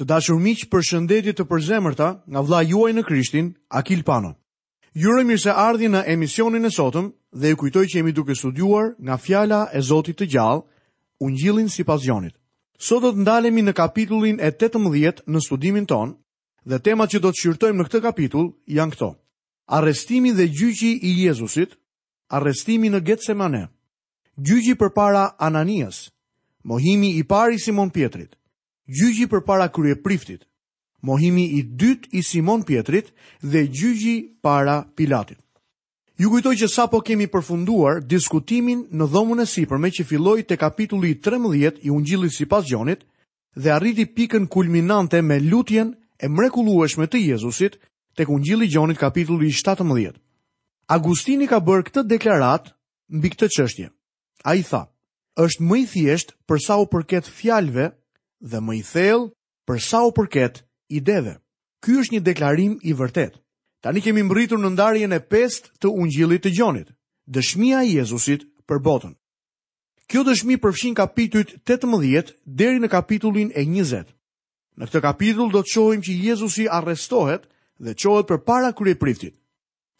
Të dashur miq, përshëndetje të përzemërta nga vëlla juaj në Krishtin, Akil Pano. Ju uroj mirëseardhje në emisionin e sotëm dhe ju kujtoj që jemi duke studiuar nga fjala e Zotit të gjallë, Ungjillin sipas Gjonit. Sot do të ndalemi në kapitullin e 18 në studimin tonë dhe temat që do të shqyrtojmë në këtë kapitull janë këto. Arrestimi dhe gjyqi i Jezusit, arrestimi në Getsemane. Gjyqi përpara Ananias, mohimi i parë i Simon Pjetrit. Gjyqi përpara kryepriftit, mohimi i dytë i Simon Pjetrit dhe gjyqi para Pilatit. Ju kujtoj që sapo kemi përfunduar diskutimin në dhomën e sipërme që filloi te kapitulli i trembëdhjetë i Ungjillit sipas Gjonit dhe arriti pikën kulminante me lutjen e mrekullueshme të Jezusit tek Ungjilli i Gjonit kapitulli i shtatëmbëdhjetë. Agustini ka bërë këtë deklaratë mbi këtë çështje. Ai tha, është më i thjeshtë për sa u përket fjalëve dhe më i thellë për sa u përket ideve. Ky është një deklarim i vërtetë. Tani kemi mbërritur në ndarjen e pestë të Ungjillit të Gjonit, dëshmia e Jezusit për botën. Kjo dëshmi përfshin kapitujt 18 deri në kapitullin e 20. Në këtë kapitull do të shohim që Jezusi arrestohet dhe çohet përpara kryepriftit.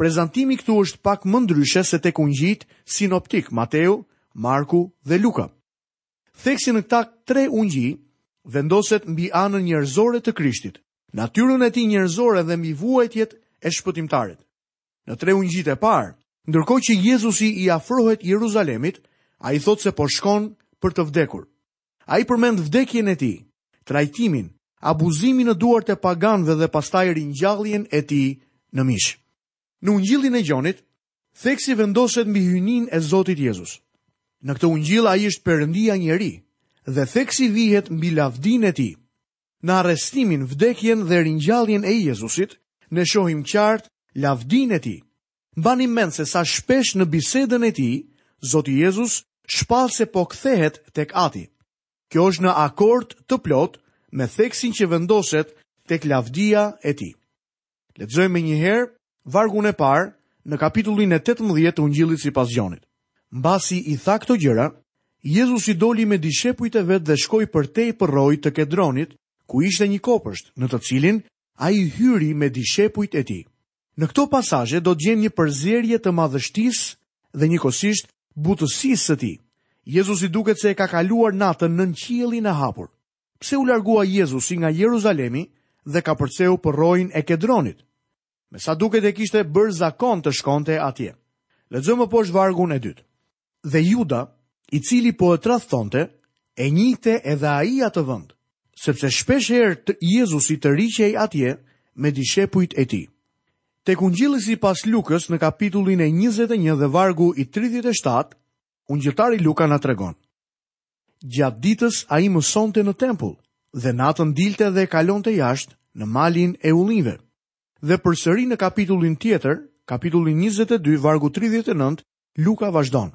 Prezantimi këtu është pak më ndryshe se tek Ungjijtë sinoptikë Mateu, Marku dhe Luka. Theksi në këta tre Ungjij vendoset mbi anën njerëzore të Krishtit, natyrën e tij njerëzore dhe mbi vuajtjet e Shpëtimtarit. Në tre Ungjijtë e parë, ndërkohë që Jezusi i afrohet Jeruzalemit, ai thotë se po shkon për të vdekur. Ai përmend vdekjen e tij, trajtimin, abuzimin në duart e paganëve dhe pastaj ringjalljen e tij në mish. Në Ungjillin e Gjonit, theksi vendoset mbi hyjninë e Zotit Jezus. Në këtë Ungjill ai është Perëndia njeri dhe theksi vihet mbi lavdinë e tij. Në arrestimin, vdekjen dhe ringjalljen e Jezusit, ne shohim qartë lavdinë e tij. Mbani mend se sa shpesh në bisedën e tij, Zoti Jezus shpall se po kthehet tek Ati. Kjo është në akord të plotë me theksin që vendoset tek lavdia e tij. Lexojmë menjëherë vargun e parë në kapitullin e 18 të Ungjillit sipas Gjonit. Mbasi i tha këto gjëra, Jezusi doli me dishepujt e vet dhe shkoi përtej përroit të Kedronit, ku ishte një kopsht në të cilin ai hyri me dishepujt e tij. Në këto pasazhe do të gjejmë një përzierje të madhështisë dhe njëkohësisht butësisë së tij. Jezusi duket se e ka kaluar natën nën qiellin e hapur. Pse u largua Jezusi nga Jeruzalemi dhe kapërceu përroin e Kedronit? Me sa duket e kishte bërë zakon të shkonte atje. Lexojmë më poshtë vargun e dytë. Dhe Juda, i cili po e tradhtonte, e njihte edhe ai atë vend, sepse shpesh herët Jezusi tërhiqej atje me dishepujt e tij. Tek Ungjilli sipas Lukës në kapitullin e njëzet e një dhe vargu i tridhjetë e shtatë, ungjilltari Luka na tregon, Gjatë ditës ai mësonte në tempull, dhe natën dilte dhe e kalonte jashtë në malin e Ullinjve. Dhe përsëri në kapitullin tjetër, kapitulli njëzet e dy vargu tridhjetë e nëntë, Luka vazhdon.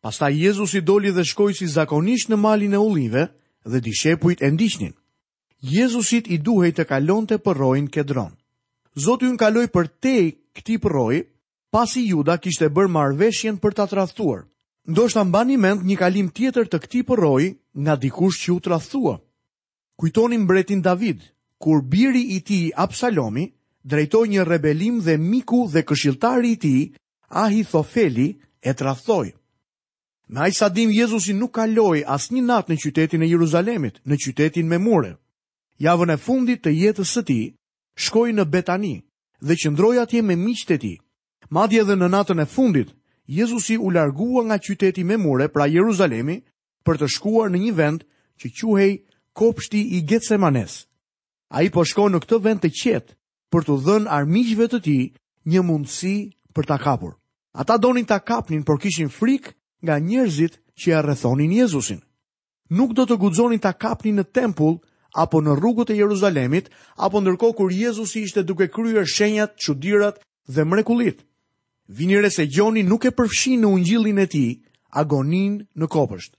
Pastaj Jezusi doli dhe shkoi si zakonisht në malin e Ullinjve dhe dishepujt e ndiqnin. Jezusit i duhej të kalonte përroin Kedron. Zoti ynë kaloi përtej këtij përroi, pasi Juda kishte bërë marrëveshjen për ta tradhtuar. Ndoshta mbani mend një kalim tjetër të këtij përroi nga dikush që u tradhtua. Kujtoni mbretin David, kur biri i tij Absalomi drejtoi një rebelim dhe miku dhe këshilltari i tij Ahithofeli e tradhtoi. Me aq sa dim Jezusi nuk kaloi asnjë natë në qytetin e Jeruzalemit, në qytetin me mure. Javën e fundit të jetës së tij, shkoi në Betani dhe qëndroi atje me miqtë e tij. Madje edhe në natën e fundit, Jezusi u largua nga qyteti me mure, pra Jeruzalemi, për të shkuar në një vend që quhej Kopshti i Getsemanesë. Ai po shkon në këtë vend të qetë për t'u dhënë armiqve të tij një mundësi për ta kapur. Ata donin ta kapnin, por kishin frikë nga njerëzit që e rrethonin Jezusin. Nuk do të guxonin ta kapnin në tempull apo në rrugët e Jeruzalemit, apo ndërkohë kur Jezusi ishte duke kryer shenjat, çudirat dhe mrekullitë. Vini re se Gjoni nuk e përfshin në ungjillin e tij agoninë në kopësht.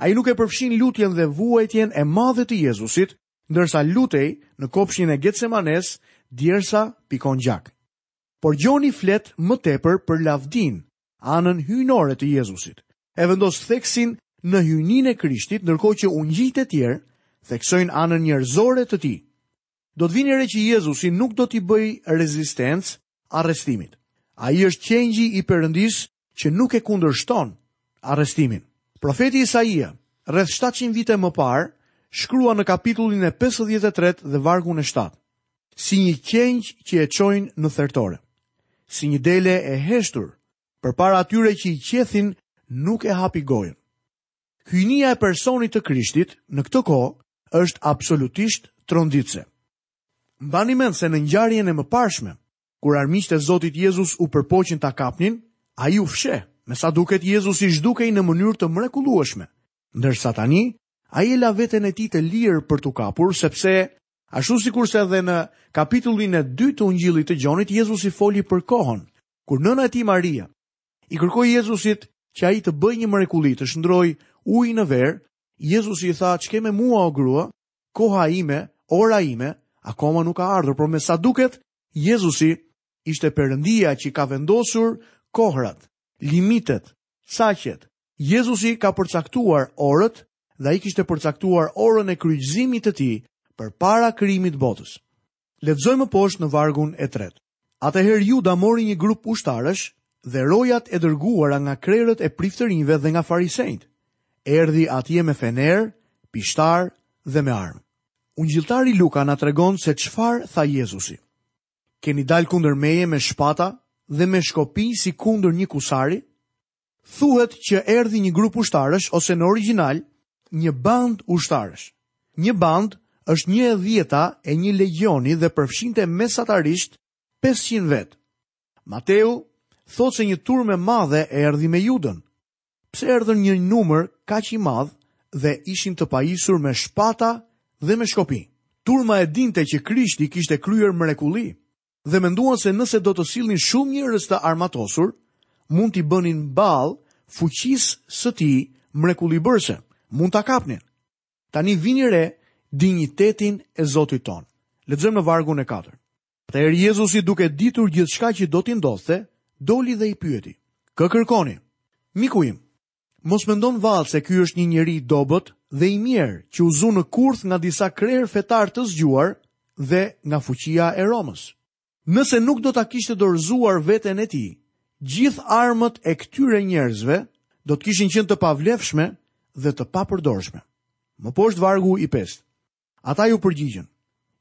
Ai nuk e përfshin lutjen dhe vuajtjen e madhe të Jezusit, ndërsa lutej në kopshtin e Getsemanesë djersa pikon gjak. Por Gjoni flet më tepër për lavdinë, anën hyjnore të Jezusit. E vendos theksin në hyjninë e Krishtit ndërkohë që ungjijtë e tjerë theksojnë anën njerëzore të tij. Do të vini re që Jezusi nuk do t'i bëjë rezistencë arrestimit. Ai është qengji i Perëndisë që nuk e kundërshton arrestimin. Profeti Isaia, rreth 700 vite më parë, shkruan në kapitullin e 53 dhe vargun e 7. Si një qengj që e çojnë në thertore, si një dele e heshtur, përpara atyre që i qethin nuk e hapi gojën. Hyjnia e personit të Krishtit në këtë kohë është absolutisht tronditëse. Mbani mend se në ngjarjen e mëparshme, kur armiqtë e Zotit Jezus u përpoqën ta kapnin, ai u fsheh. Me sa duket, Jezusi zhdukej në mënyrë të mrekullueshme, ndërsa tani ai e la veten e tij të lirë për t'u kapur, sepse, ashtu sikurse edhe në kapitullin e dytë të Ungjillit të Gjonit, Jezusi foli për kohën kur nëna e tij Maria i kërkoi Jezusit që ai të bëjë një mrekulli, të shndërrojë ujë në verë, Jezusi i tha, "Ç'ke me mua o grua? Koha ime, ora ime, akoma nuk ka ardhur, por me sa duket, Jezusi ishte Perëndia që ka vendosur kohërat, limitet, caqet. Jezusi ka përcaktuar orët dhe ai kishte përcaktuar orën e kryqëzimit të tij përpara krijimit të botës. Lexojmë më poshtë në vargun e tretë. Atëherë Juda mori një grup ushtarësh dhe rojat e dërguara nga krerët e priftërinjve dhe nga farisenjtë. Erdhi atje me fenerë, pishtarë dhe me armë. Ungjilltari Luka na tregon se çfarë tha Jezusi. Keni dalë kundër meje me shpata dhe me shkopi si kundër një kusari? Thuhet që erdhi një grup ushtarësh ose në origjinal një bandë ushtarësh. Një bandë është një e dhjeta e një legjioni dhe përfshinte mesatarisht pesëqind vetë. Mateu thotë se një turmë e madhe erdhi me Judën. Pse erdhën një numër kaq i madh dhe ishin të pajisur me shpata dhe me shkopi? Turma e dinte që Krishti kishte kryer mrekulli. dhe menduan se nëse do të sillnin shumë njerëz të armatosur, mund t'i bënin ballë fuqisë së tij mrekullibërëse, mund ta kapnin. Tani vini re dinjitetin e Zotit tonë. Lexojmë në vargun e 4. Atëherë Jezusi duke ditur gjithçka që do t'i ndodhte, doli dhe i pyeti: "Kë kërkoni?" "Miku im, Mos mendon vallë se ky është një njeri i dobët dhe i mjerë që u zu në kurth nga disa krerë fetarë të zgjuar dhe nga fuqia e Romës. Nëse nuk do ta kishte dorëzuar veten e tij, gjithë armët e këtyre njerëzve do të kishin qenë të pavlefshme dhe të papërdorshme. Më poshtë vargu i pestë. Ata iu përgjigjën,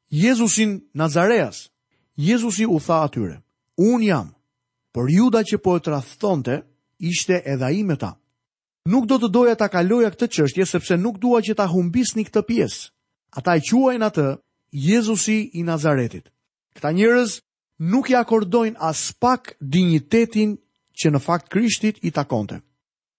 Jezusin Nazareas. Jezusi u tha atyre, Unë jam. Por Juda që po e tradhtonte, ishte edhe ai me ta. Nuk do të doja ta kaloja këtë çështje sepse nuk dua që ta humbisni këtë pjesë. Ata e quajnë atë Jezusi i Nazaretit. Këta njerëz nuk i akordojnë aspak dinjitetin që në fakt Krishtit i takonte.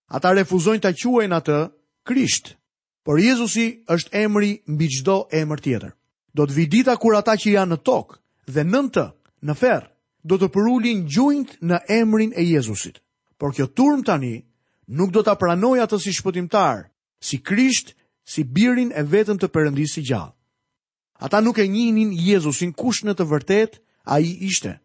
Ata refuzojnë ta quajnë atë Krisht. Por Jezusi është emri mbi çdo emër tjetër. Do të vijë dita kur ata që janë në tokë dhe nën të, në ferr, do të përulin gjunjtë në emrin e Jezusit. Por kjo turmë tani nuk do ta pranojë atë si shpëtimtar, si Krisht, si birin e vetëm të Perëndisë së gjallë. Ata nuk e njihnin Jezusin kush në të vërtetë ai ishte.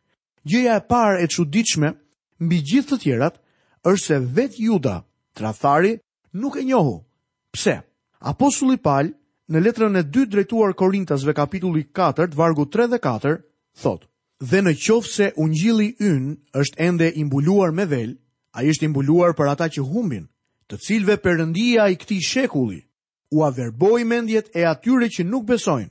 Gjëja e parë e çuditshme mbi gjithë të tjerat është se vetë Juda, tradhtari, nuk e njohu. Pse? Apostulli Pal në letrën e dytë drejtuar Korintasve kapitulli 4 vargu 3 dhe 4 thotë: Dhe në qoftë se ungjilli ynë është ende i mbuluar me vel, ai është i mbuluar për ata që humbin, të cilëve perëndia i këtij shekulli, ua verboi mendjet e atyre që nuk besojnë,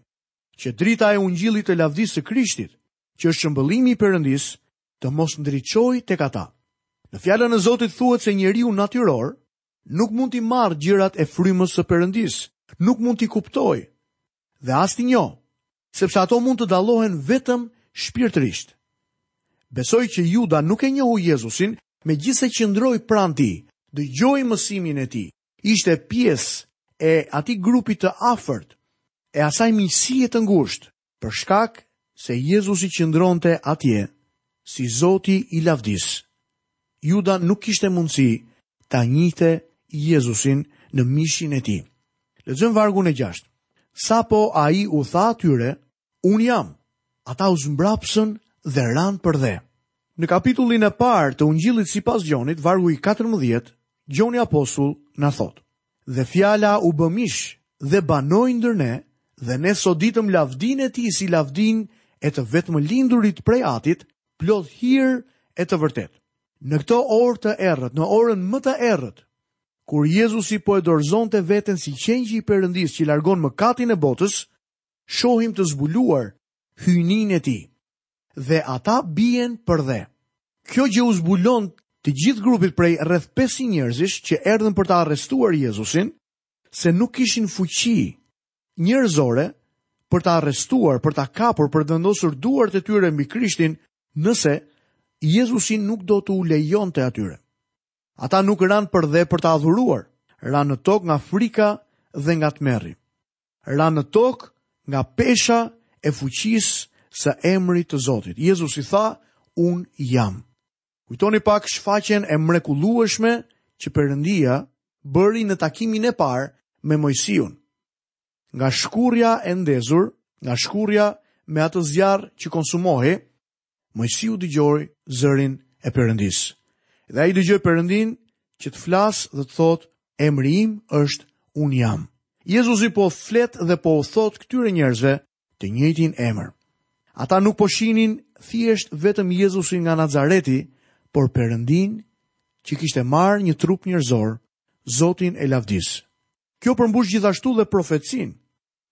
që drita e ungjillit të lavdisë së Krishtit, që është shëmbëllimi i Perëndisë, të mos ndriçojë tek ata. Në fjalën e Zotit thuhet se njeriu natyror nuk mund t'i marrë gjërat e frymës së Perëndisë, nuk mund t'i kuptojë dhe as t'i njohë, sepse ato mund të dallohen vetëm shpirtërisht. Besoj që Juda nuk e njohu Jezusin, megjithëse qëndroi pranë tij, dëgjoi mësimin e tij, ishte pjesë e atij grupi të afërt e asaj miqësie të ngushtë, për shkak se Jezusi qëndronte atje si Zoti i lavdisë. Juda nuk kishte mundësi ta njihte Jezusin në mishin e tij. Lexojmë vargun e 6. Sapo ai u tha atyre, Unë jam! Ata u zmbrapsën dhe ranë përdhe. Në kapitullin e parë të Ungjillit sipas Gjonit, vargu i katërmbëdhjetë, Gjoni apostull na thotë, Dhe fjala u bë mish dhe banoi ndër ne, dhe ne soditëm lavdinë e tij si lavdinë e të vetëmlindurit prej Atit, plot hir e të vërtetë. Në këtë orë të errët, në orën më të errët, kur Jezusi po e dorëzonte veten si qengji i Perëndisë që largon mëkatin e botës, shohim të zbuluar hyjninë e tij dhe ata bien përdhe. Kjo gjë u zbulon të gjithë grupit prej rreth 500 njerëzish që erdhën për ta arrestuar Jezusin, se nuk kishin fuqi njerëzore për ta arrestuar, për ta kapur, për të vendosur duart e tyre mbi Krishtin, nëse Jezusi nuk do t'u lejonte atyre. Ata nuk ranë përdhe për ta adhuruar, ranë në tokë nga frika dhe nga tmerri. ranë në tokë nga pesha e fuqisë së emrit të Zotit. Jezusi tha, unë jam. Kujtoni pak shfaqjen e mrekullueshme që Perëndia bëri në takimin e parë me Moisiun. Nga shkurrja e ndezur, nga shkurrja me atë zjarr që konsumohej, Moisiu dëgjoi zërin e Perëndisë. Dhe ai dëgjoi Perëndinë që të flasë dhe të thotë, "Emri im është Unë jam." Jezusi po flet dhe po u thotë këtyre njerëzve të njëjtin emër. Ata nuk po shihnin thjesht vetëm Jezusin nga Nazareti, por Perëndinë që kishte marrë një trup njerëzor, Zotin e lavdisë. Kjo përmbush gjithashtu dhe profecinë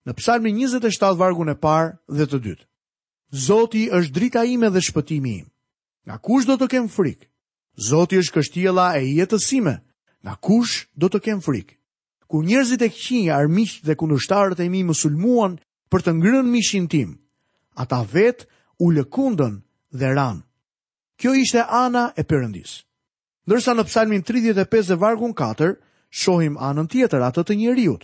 në Psalmin 27 vargun e parë dhe të dytë. Zoti është drita ime dhe shpëtimi im. Nga kush do të kem frikë? Zoti është kështjella e jetës sime. Nga kush do të kem frikë? Kur njerëzit e këqinj, armiqtë dhe kundërshtarët e mi më sulmuan për të ngrënë mishin tim, ata vetë u lëkundën dhe ranë. Kjo ishte ana e Perëndisë. Ndërsa në psalmin 35 dhe vargun 4, shohim anën tjetër atë të njeriut.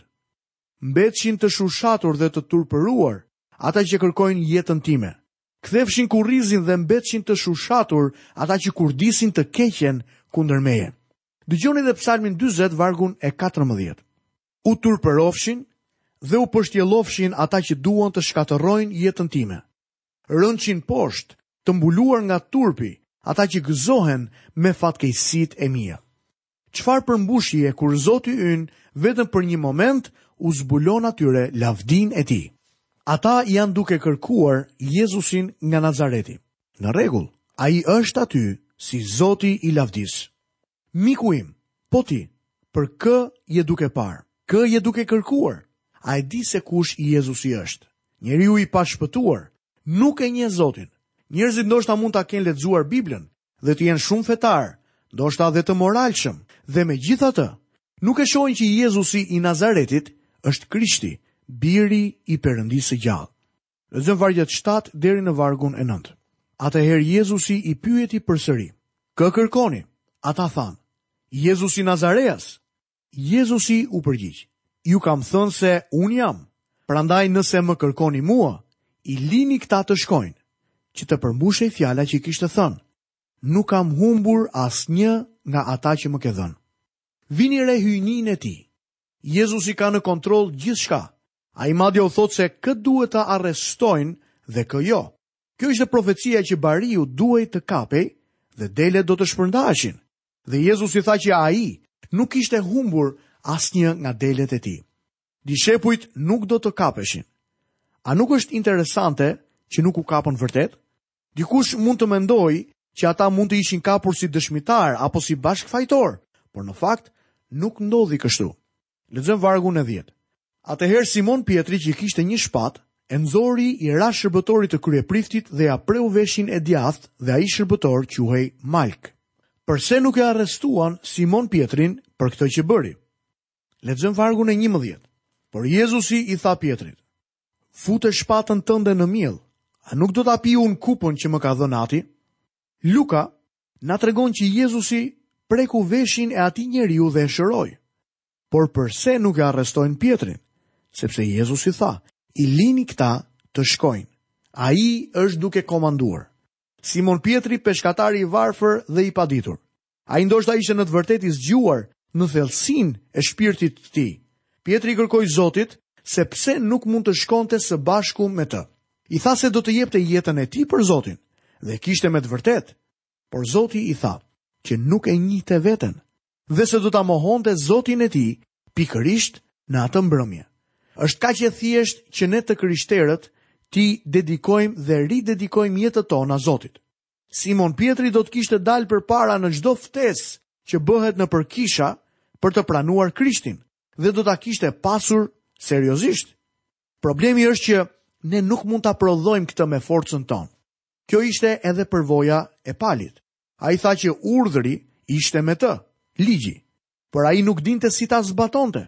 Mbetshin të shushatur dhe të turpëruar ata që kërkojnë jetën time. Kthefshin kurrizin dhe mbetshin të shushatur ata që kurdisin të keqen kundër meje. Dëgjoni dhe Psalmin dyzet, vargun e katërmbëdhjetë. U turpërofshin dhe u pështjellofshin ata që duan të shkatërrojnë jetën time. Rëndshin poshtë, të mbuluar nga turpi, ata që gëzohen me fatkeqësitë e mia. Çfarë përmbushjeje kur Zoti ynë vetëm për një moment u zbulon atyre lavdinë e Tij. Ata janë duke kërkuar Jezusin nga Nazareti. Në rregull, Ai është aty si Zoti i lavdisë. Miku im, po ti, për kë je duke parë? Kë je duke kërkuar? A e di se kush Jezusi është? Njeriu i pashpëtuar, nuk e njeh Zotin. Njerëzit ndoshta mund ta kenë lexuar Biblën, dhe të jenë shumë fetarë, ndoshta dhe të moralshëm, dhe megjithatë, nuk e shohin që Jezusi i Nazaretit është Krishti, Biri i Perëndisë së gjallë. Lexojmë vargjet 7 deri në vargun e 9. Atëherë Jezusi i pyeti përsëri: "Kë kërkoni?" Ata thanë: "Jezusi Nazareas." Jezusi u përgjigj, ju kam thënë se unë jam, prandaj nëse më kërkoni mua, i lini këta të shkojnë, që të përmbushej fjala që ai kishte thënë, nuk kam humbur asnjë nga ata që më ke dhënë. Vini re hyjninë e tij. Jezusi ka në kontroll gjithçka. Ai madje u thotë se kë duhet të arrestojnë dhe kë jo. Kjo ishte profecia që bariu duhej të kapej dhe delet do të shpërndaheshin. Dhe Jezusi tha që ai nuk kishte humbur asnjë nga delet e tij. Dishepujt nuk do të kapeshin. A nuk është interesante që nuk u kapën vërtet? Dikush mund të mendojë që ata mund të ishin kapur si dëshmitarë apo si bashkëfajtorë, por në fakt nuk ndodhi kështu. Lexojmë vargun e dhjetë. Atëherë Simon Pjetri që kishte një shpatë, e nxori i ra shërbëtorit të kryepriftit dhe ia preu veshin e djathtë dhe ai shërbëtor quhej Malk. Përse nuk e arrestuan Simon Pjetrin për këtë që bëri? Lexojmë vargun e 11. Por Jezusi i tha Pjetrit: Fute shpatën tënde në mill, a nuk do ta pi unë kupën që më ka dhënë Ati? Luka na tregon që Jezusi preku veshin e atij njeriu dhe e shëroi. Por përse nuk e arrestojnë Pjetrin? Sepse Jezusi tha, i lini këta të shkojnë. Ai është duke komanduar. Simon Pjetri, peshkatari i varfër dhe i paditur. Ai ndoshta ishte në të vërtetë i zgjuar në thellësinë e shpirtit të tij. Pjetri i kërkoi Zotit se pse nuk mund të shkonte së bashku me të. I tha se do të jepte jetën e tij për Zotin dhe kishte me të vërtetë. Por Zoti i tha që nuk e njihte veten dhe se do ta mohonte Zotin e tij pikërisht në atë mbrëmje. Është kaq e thjesht që ne të krishterët t'i dedikojmë dhe ridedikojmë jetët tona Zotit. Simon Pjetri do të kishte dalë përpara në çdo ftesë që bëhet nëpër kisha për të pranuar Krishtin dhe do ta kishte pasur seriozisht. Problemi është që ne nuk mund ta prodhojmë këtë me forcën tonë. Kjo ishte edhe përvoja e Palit. Ai tha që urdhri ishte me të, ligji, por ai nuk dinte si ta zbatonte.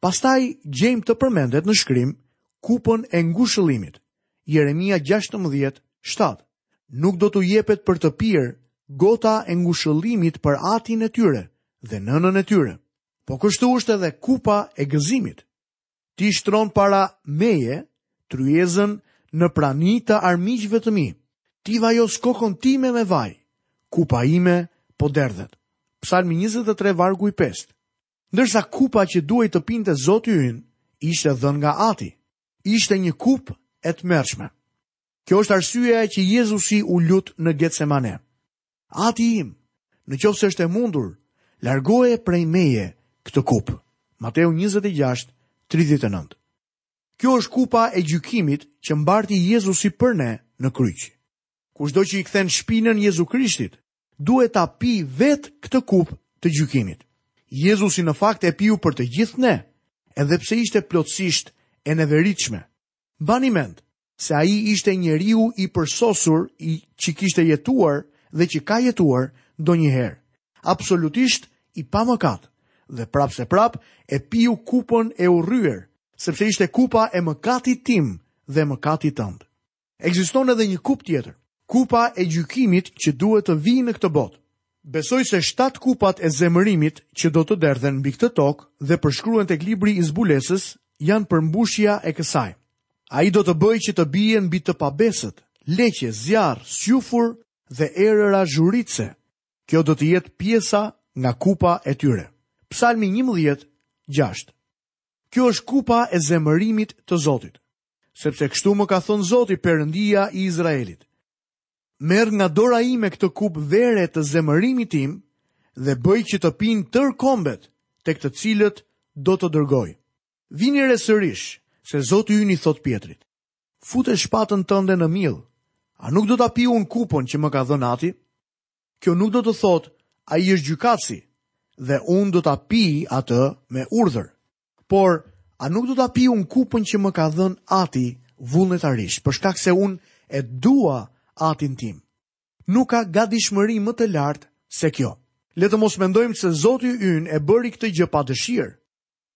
Pastaj gjejmë të përmendet në shkrim kupën e ngushëllimit. Jeremia 16:7. Nuk do t'u jepet për të pirë gota e ngushëllimit për atin e tyre dhe nënën e tyre. Po kështu është edhe kupa e gëzimit. Ti shtron para meje tryezën në prani të armiqve të mi. Ti vajos kokën time me vaj. Kupa ime po derdhet. Psalmi 23 vargu i 5. Ndërsa kupa që duhej të pinte Zoti ynë, ishte dhënë nga Ati. Ishte një kupë e tmerrshme. Kjo është arsyeja që Jezusi u lut në Getsemane. Ati im, në qoftë se është e mundur, largoje prej meje këtë kupë. Mateu 26, 39. Kjo është kupa e gjykimit që mbarti Jezusi për ne në kryq. Kushdo që i kthen shpinën Jezu Krishtit, duhet ta pijë vetë këtë kupë të gjykimit. Jezusi në fakt e piu për të gjithë ne, edhe pse ishte plotësisht e neveritshme. Mbani mend se ai ishte njeriu i përsosur që kishte jetuar dhe që ka jetuar ndonjëherë. Absolutisht i pamëkat dhe prapëseprapë e piu kupën e urryer, sepse ishte kupa e mëkatit tim dhe e mëkatit tënd. Ekziston edhe një kupë tjetër, kupa e gjykimit që duhet të vijë në këtë botë. Besoj se shtatë kupat e zemërimit që do të derdhen mbi këtë tokë dhe përshkruhen tek libri i zbulesës janë përmbushja e kësaj. Ai do të bëjë që të bien mbi të pabesët, leqe, zjarr, squfur dhe erëra zhuritëse. Kjo do të jetë pjesa nga kupa e tyre. Psalmi 11, 6. Kjo është kupa e zemërimit të Zotit. Sepse kështu më ka thënë Zoti Perëndia i Izraelit. Merr nga dora ime këtë kupë vere të zemërimit tim dhe bëj që të pinë tërë kombet tek të cilët do të dërgoj. Vini re sërish, se Zoti ynë i thotë Pjetrit. Fute shpatën tënde në mill. A nuk do ta pi unë kupën që më ka dhënë Ati? Kjo nuk do të thotë ai është gjykatësi dhe unë do ta pi atë me urdhër. Por, a nuk do ta pi unë kupën që më ka dhënë ati vullnetarisht, për shkak se unë e dua atin tim? Nuk ka gatishmëri më të lartë se kjo. Le të mos mendojmë se Zoti ynë e bëri këtë gjë pa dëshirë.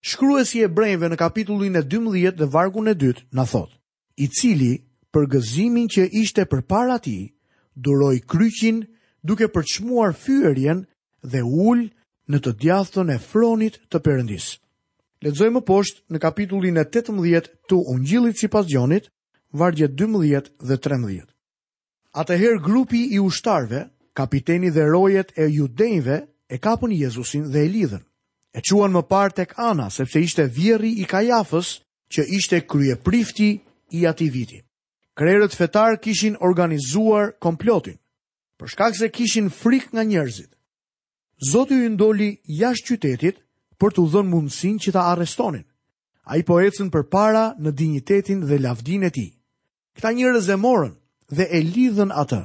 Shkruesi i Hebrenjve në kapitullin e dymbëdhjetë dhe vargun e dytë na thotë, i cili për gëzimin që ishte përpara tij, duroi kryqin duke përçmuar fyerjen dhe u ul në të djathtën e fronit të Perëndisë. Lexojmë më poshtë në kapitullin e tetëmbëdhjetë të Ungjillit sipas Gjonit, vargjet dymbëdhjetë dhe trembëdhjetë. Atëherë grupi i ushtarëve, kapiteni dhe rojet e judenjve e kapën Jezusin dhe e lidhën. E çuan më parë tek Ana, sepse ishte vjehrri i Kajafës, që ishte kryeprifti i atij viti. Krerët fetarë kishin organizuar komplotin, për shkak se kishin frikë nga njerëzit. Zoti ynë doli jashtë qytetit për t'u dhënë mundësinë që ta arrestonin. Ai po ecën përpara në dinjitetin dhe lavdinë e tij. Këta njerëz e morën dhe e lidhën atë,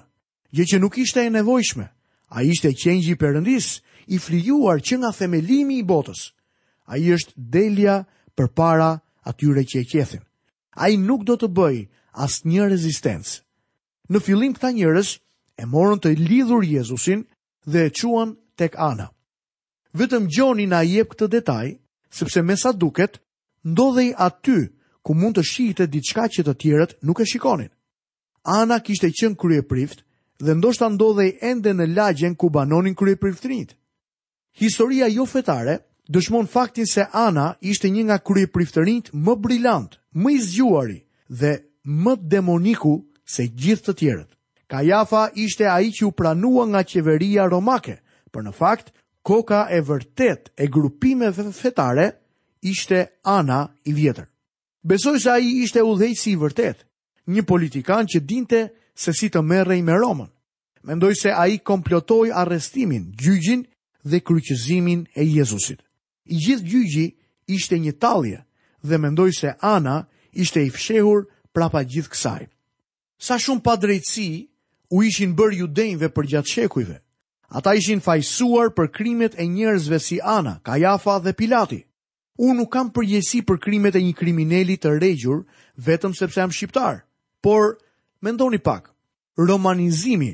gjë që nuk ishte e nevojshme. Ai ishte qengji i Perëndisë, i flijuar që nga themelimi i botës. Ai është delja përpara atyre që e qethin. Ai nuk do të bëjë asnjë rezistencë. Në fillim këta njerëz e morën të lidhur Jezusin dhe e çuan tek Ana. Vetëm Gjoni na jep këtë detaj, sepse me sa duket, Ndodhej aty ku mund të shihte diçka që të tjerët nuk e shikonin. Ana kishte qenë kryeprift dhe ndoshta ndodhej ende në lagjen ku banonin kryepriftërinjtë. Historia jofetare dëshmon faktin se Ana ishte një nga kryepriftërinjtë më brilantë, më i zgjuari dhe më demoniku se gjithë të tjerët. Kajafa ishte ai që u pranua nga qeveria romake, por në fakt koka e vërtetë e grupimeve fetare ishte Ana i Vjetër. Besoj se ai ishte udhëheqësi i vërtetë, një politikan që dinte se si të merrej me Romën. Mendoj se ai komplotoi arrestimin, gjyqin dhe kryqëzimin e Jezusit. I gjithë gjyqi ishte një tallje dhe mendoj se Ana ishte i fshehur prapa gjithë kësaj. Sa shumë padrejtësi u ishin bërë judenjve përgjatë shekujve. Ata ishin fajsuar për krimet e njerëzve si Ana, Kajafa dhe Pilati. Unë nuk kam përgjegjësi për krimet e një krimineli të regjur vetëm sepse jam shqiptar. Por, mendoni pak, romanizimi,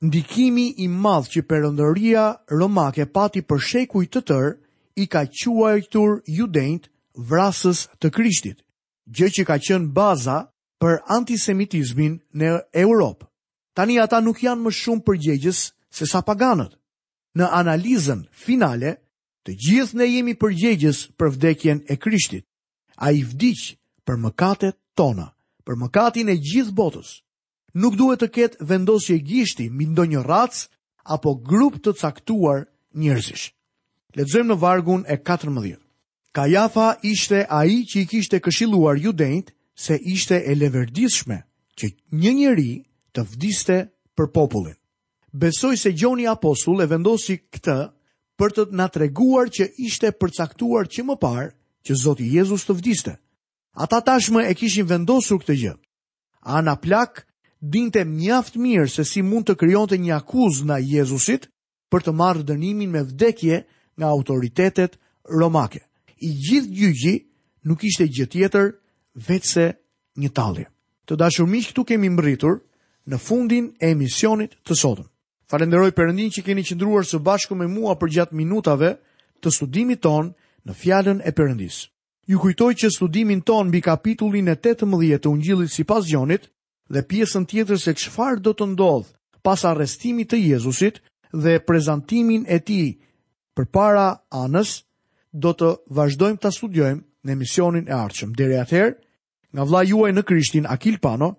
ndikimi i madh që perandoria romake pati për shekuj të tërë, i ka quajtur judenjtë vrasës të Krishtit. gjë që ka qenë baza për antisemitizmin në Europë. Tani ata nuk janë më shumë përgjegjës sesa paganët. Në analizën finale, të gjithë ne jemi përgjegjës për vdekjen e Krishtit. Ai vdiq për mëkatet tona, për mëkatin e gjithë botës. Nuk duhet të ketë vendosje gishti mbi ndonjë racë apo grup të caktuar njerëzish. Lexojmë në vargun e 14. Kajafa ishte ai që i kishte këshilluar judenjtë se ishte e leverdishme që një njeri të vdiste për popullin. Besoj se Gjoni Apostull e vendosi këtë për të na treguar që ishte përcaktuar që më parë që Zoti Jezus të vdiste. Ata tashmë e kishin vendosur këtë gjë. Ana Plak dinte mjaft mirë se si mund të krijonte një akuzë ndaj Jezusit për të marrë dënimin me vdekje nga autoritetet romake. I gjithë gjyqi nuk ishte gjë tjetër veçse një tallje. Të dashur miq, këtu kemi mbërritur në fundin e emisionit të sotëm. Falenderoj Perëndinë që keni qëndruar së bashku me mua përgjatë minutave të studimit tonë në fjalën e Perëndisë. Ju kujtoj që studimin tonë mbi kapitullin e tetëmbëdhjetë të Ungjillit sipas Gjonit dhe pjesën tjetër se çfarë do të ndodhë pas arrestimit të Jezusit dhe prezantimin e tij përpara Anës, do të vazhdojmë ta studiojmë në emisionin e ardhshëm. Deri atëherë, nga vëllai juaj në Krishtin Akil Pano,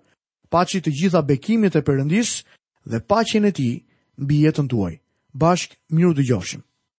paçi të gjitha bekimet e Perëndisë dhe paqen e tij mbi jetën tuaj. Bashkë mirë u dëgjofshim.